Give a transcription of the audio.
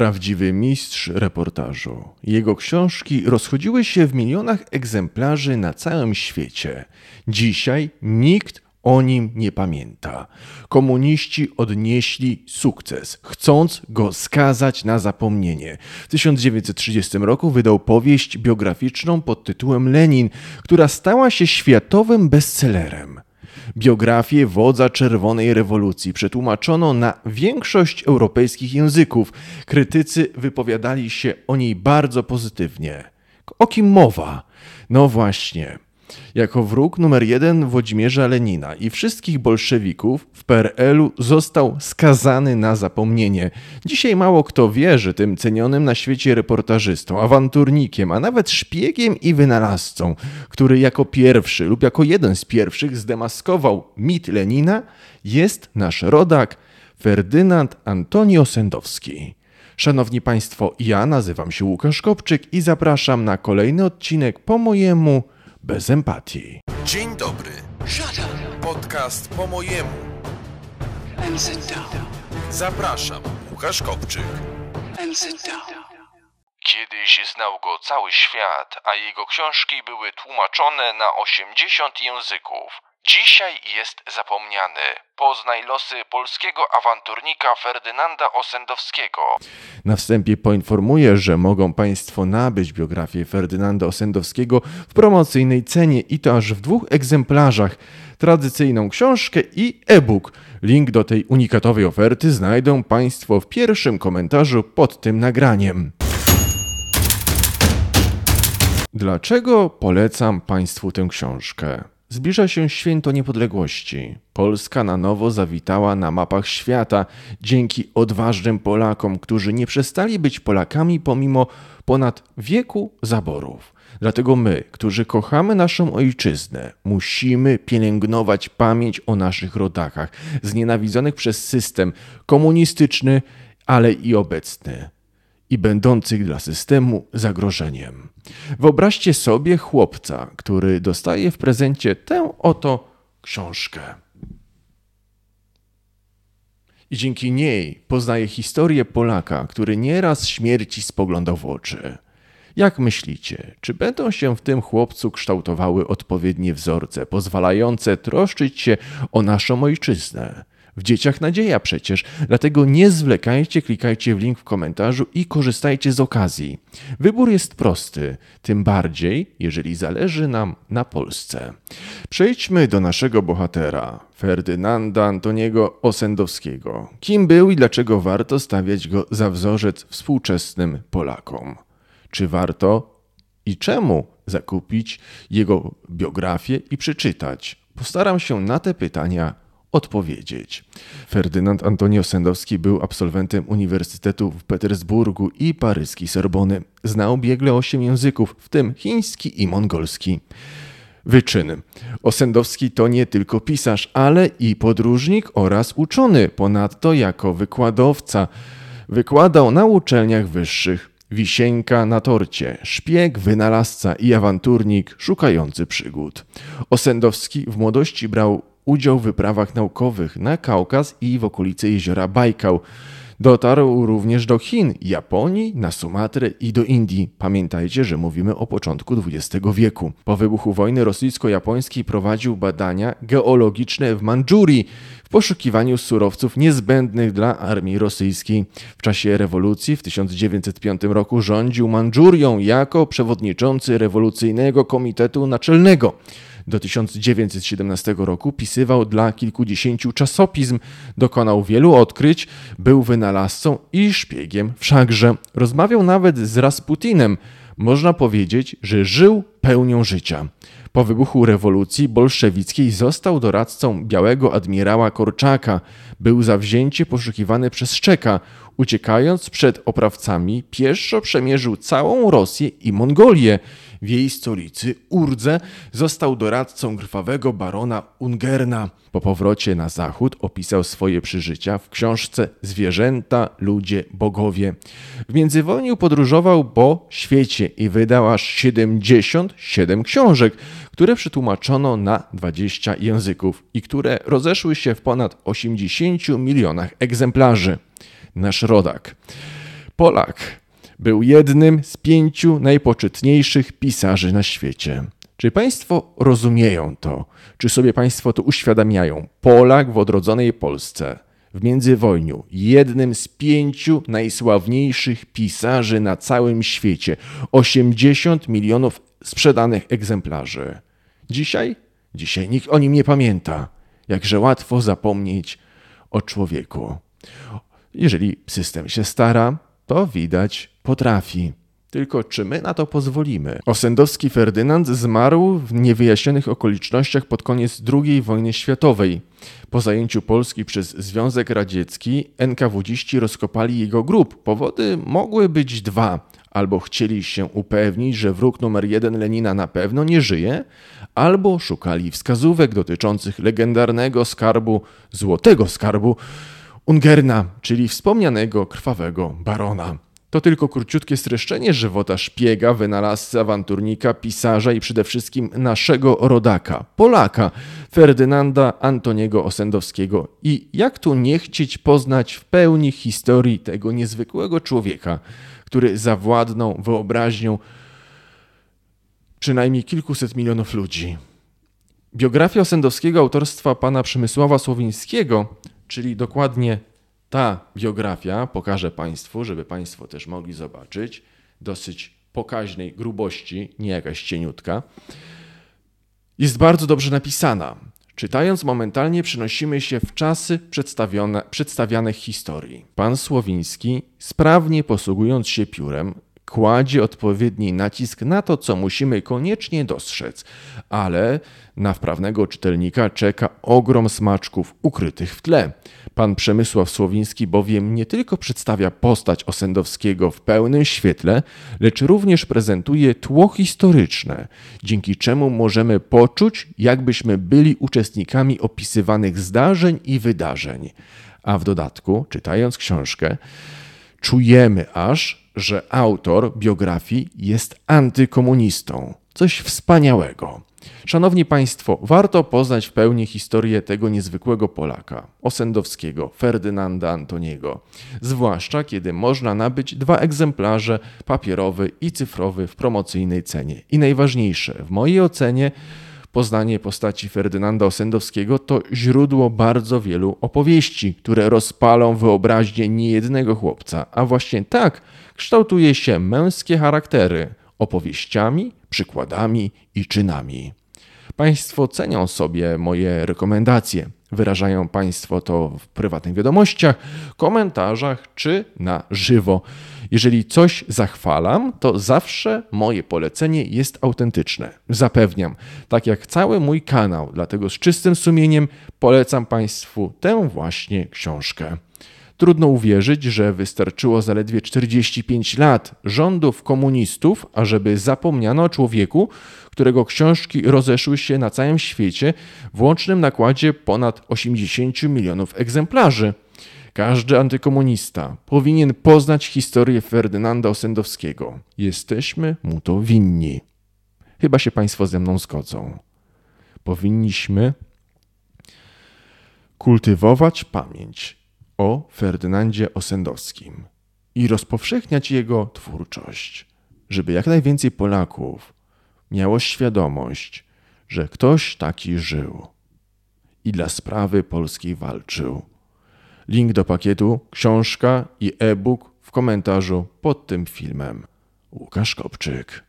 prawdziwy mistrz reportażu. Jego książki rozchodziły się w milionach egzemplarzy na całym świecie. Dzisiaj nikt o nim nie pamięta. Komuniści odnieśli sukces, chcąc go skazać na zapomnienie. W 1930 roku wydał powieść biograficzną pod tytułem Lenin, która stała się światowym bestsellerem. Biografię wodza czerwonej rewolucji przetłumaczono na większość europejskich języków. Krytycy wypowiadali się o niej bardzo pozytywnie. O kim mowa? No właśnie. Jako wróg numer jeden Włodzimierza Lenina i wszystkich bolszewików w PRL-u został skazany na zapomnienie. Dzisiaj mało kto wierzy tym cenionym na świecie reportażystą, awanturnikiem, a nawet szpiegiem i wynalazcą, który jako pierwszy lub jako jeden z pierwszych zdemaskował mit Lenina, jest nasz rodak Ferdynand Antonio Sendowski. Szanowni Państwo, ja nazywam się Łukasz Kopczyk i zapraszam na kolejny odcinek po mojemu bez empatii. Dzień dobry. Podcast po mojemu. Zapraszam, Łukasz Kopczyk. Kiedyś znał go cały świat, a jego książki były tłumaczone na 80 języków. Dzisiaj jest zapomniany. Poznaj losy polskiego awanturnika Ferdynanda Osendowskiego. Na wstępie poinformuję, że mogą Państwo nabyć biografię Ferdynanda Osendowskiego w promocyjnej cenie i to aż w dwóch egzemplarzach. Tradycyjną książkę i e-book. Link do tej unikatowej oferty znajdą Państwo w pierwszym komentarzu pod tym nagraniem. Dlaczego polecam Państwu tę książkę? Zbliża się święto niepodległości. Polska na nowo zawitała na mapach świata dzięki odważnym Polakom, którzy nie przestali być Polakami pomimo ponad wieku zaborów. Dlatego my, którzy kochamy naszą ojczyznę, musimy pielęgnować pamięć o naszych rodakach, znienawidzonych przez system komunistyczny, ale i obecny i będących dla systemu zagrożeniem. Wyobraźcie sobie chłopca, który dostaje w prezencie tę oto książkę. I dzięki niej poznaje historię Polaka, który nieraz śmierci spoglądał w oczy. Jak myślicie, czy będą się w tym chłopcu kształtowały odpowiednie wzorce, pozwalające troszczyć się o naszą ojczyznę? W dzieciach nadzieja przecież, dlatego nie zwlekajcie, klikajcie w link w komentarzu i korzystajcie z okazji. Wybór jest prosty, tym bardziej, jeżeli zależy nam na Polsce. Przejdźmy do naszego bohatera, Ferdynanda Antoniego Osendowskiego. Kim był i dlaczego warto stawiać go za wzorzec współczesnym Polakom? Czy warto i czemu zakupić jego biografię i przeczytać? Postaram się na te pytania odpowiedzieć. Ferdynand Antonio Sendowski był absolwentem Uniwersytetu w Petersburgu i paryskiej Sorbony. Znał biegle osiem języków, w tym chiński i mongolski. Wyczyn. Osendowski to nie tylko pisarz, ale i podróżnik oraz uczony. Ponadto jako wykładowca wykładał na uczelniach wyższych. Wisieńka na torcie, szpieg, wynalazca i awanturnik szukający przygód. Osendowski w młodości brał udział w wyprawach naukowych na Kaukaz i w okolice jeziora Bajkał. Dotarł również do Chin, Japonii, na Sumatrę i do Indii. Pamiętajcie, że mówimy o początku XX wieku. Po wybuchu wojny rosyjsko-japońskiej prowadził badania geologiczne w Mandżurii w poszukiwaniu surowców niezbędnych dla armii rosyjskiej. W czasie rewolucji w 1905 roku rządził Mandżurią jako przewodniczący rewolucyjnego komitetu naczelnego. Do 1917 roku pisywał dla kilkudziesięciu czasopism, dokonał wielu odkryć, był wynalazcą i szpiegiem wszakże. Rozmawiał nawet z Rasputinem. Można powiedzieć, że żył pełnią życia. Po wybuchu rewolucji bolszewickiej został doradcą białego admirała Korczaka. Był zawzięcie poszukiwany przez Szczeka. Uciekając przed oprawcami, pieszo przemierzył całą Rosję i Mongolię. W jej stolicy, Urdze, został doradcą krwawego barona Ungerna. Po powrocie na zachód opisał swoje przeżycia w książce Zwierzęta, ludzie, bogowie. W międzywojniu podróżował po świecie i wydał aż 77 książek, które przetłumaczono na 20 języków i które rozeszły się w ponad 80 milionach egzemplarzy. Nasz rodak. Polak był jednym z pięciu najpoczytniejszych pisarzy na świecie. Czy Państwo rozumieją to? Czy sobie Państwo to uświadamiają? Polak w odrodzonej Polsce w międzywojniu jednym z pięciu najsławniejszych pisarzy na całym świecie. 80 milionów sprzedanych egzemplarzy. Dzisiaj? Dzisiaj nikt o nim nie pamięta. Jakże łatwo zapomnieć o człowieku. Jeżeli system się stara, to widać potrafi. Tylko czy my na to pozwolimy? Osendowski Ferdynand zmarł w niewyjaśnionych okolicznościach pod koniec II wojny światowej. Po zajęciu Polski przez Związek Radziecki NKWDziści rozkopali jego grób. Powody mogły być dwa. Albo chcieli się upewnić, że wróg numer jeden Lenina na pewno nie żyje, albo szukali wskazówek dotyczących legendarnego skarbu, złotego skarbu Ungerna, czyli wspomnianego krwawego barona. To tylko króciutkie streszczenie żywota szpiega, wynalazcy, awanturnika, pisarza i przede wszystkim naszego rodaka, Polaka, Ferdynanda Antoniego Osendowskiego. I jak tu nie chcieć poznać w pełni historii tego niezwykłego człowieka, który zawładnął wyobraźnią przynajmniej kilkuset milionów ludzi. Biografia Osendowskiego autorstwa pana Przemysława Słowińskiego, czyli dokładnie ta biografia, pokażę Państwu, żeby Państwo też mogli zobaczyć, dosyć pokaźnej grubości, nie jakaś cieniutka, jest bardzo dobrze napisana. Czytając momentalnie przenosimy się w czasy przedstawione, przedstawianych historii. Pan Słowiński, sprawnie posługując się piórem, kładzie odpowiedni nacisk na to, co musimy koniecznie dostrzec, ale na wprawnego czytelnika czeka ogrom smaczków ukrytych w tle. Pan Przemysław Słowiński bowiem nie tylko przedstawia postać Osendowskiego w pełnym świetle, lecz również prezentuje tło historyczne, dzięki czemu możemy poczuć, jakbyśmy byli uczestnikami opisywanych zdarzeń i wydarzeń. A w dodatku, czytając książkę, czujemy aż, że autor biografii jest antykomunistą. Coś wspaniałego. Szanowni Państwo, warto poznać w pełni historię tego niezwykłego Polaka, Osendowskiego, Ferdynanda Antoniego, zwłaszcza kiedy można nabyć dwa egzemplarze, papierowy i cyfrowy w promocyjnej cenie. I najważniejsze, w mojej ocenie, Poznanie postaci Ferdynanda Osendowskiego to źródło bardzo wielu opowieści, które rozpalą wyobraźnię niejednego chłopca, a właśnie tak kształtuje się męskie charaktery opowieściami, przykładami i czynami. Państwo cenią sobie moje rekomendacje. Wyrażają Państwo to w prywatnych wiadomościach, komentarzach czy na żywo. Jeżeli coś zachwalam, to zawsze moje polecenie jest autentyczne. Zapewniam, tak jak cały mój kanał, dlatego z czystym sumieniem polecam Państwu tę właśnie książkę. Trudno uwierzyć, że wystarczyło zaledwie 45 lat rządów komunistów, ażeby zapomniano o człowieku, którego książki rozeszły się na całym świecie w łącznym nakładzie ponad 80 milionów egzemplarzy. Każdy antykomunista powinien poznać historię Ferdynanda Osendowskiego. Jesteśmy mu to winni. Chyba się Państwo ze mną zgodzą. Powinniśmy kultywować pamięć o Ferdynandzie Osendowskim i rozpowszechniać jego twórczość, żeby jak najwięcej Polaków miało świadomość, że ktoś taki żył i dla sprawy polskiej walczył. Link do pakietu, książka i e-book w komentarzu pod tym filmem. Łukasz Kopczyk.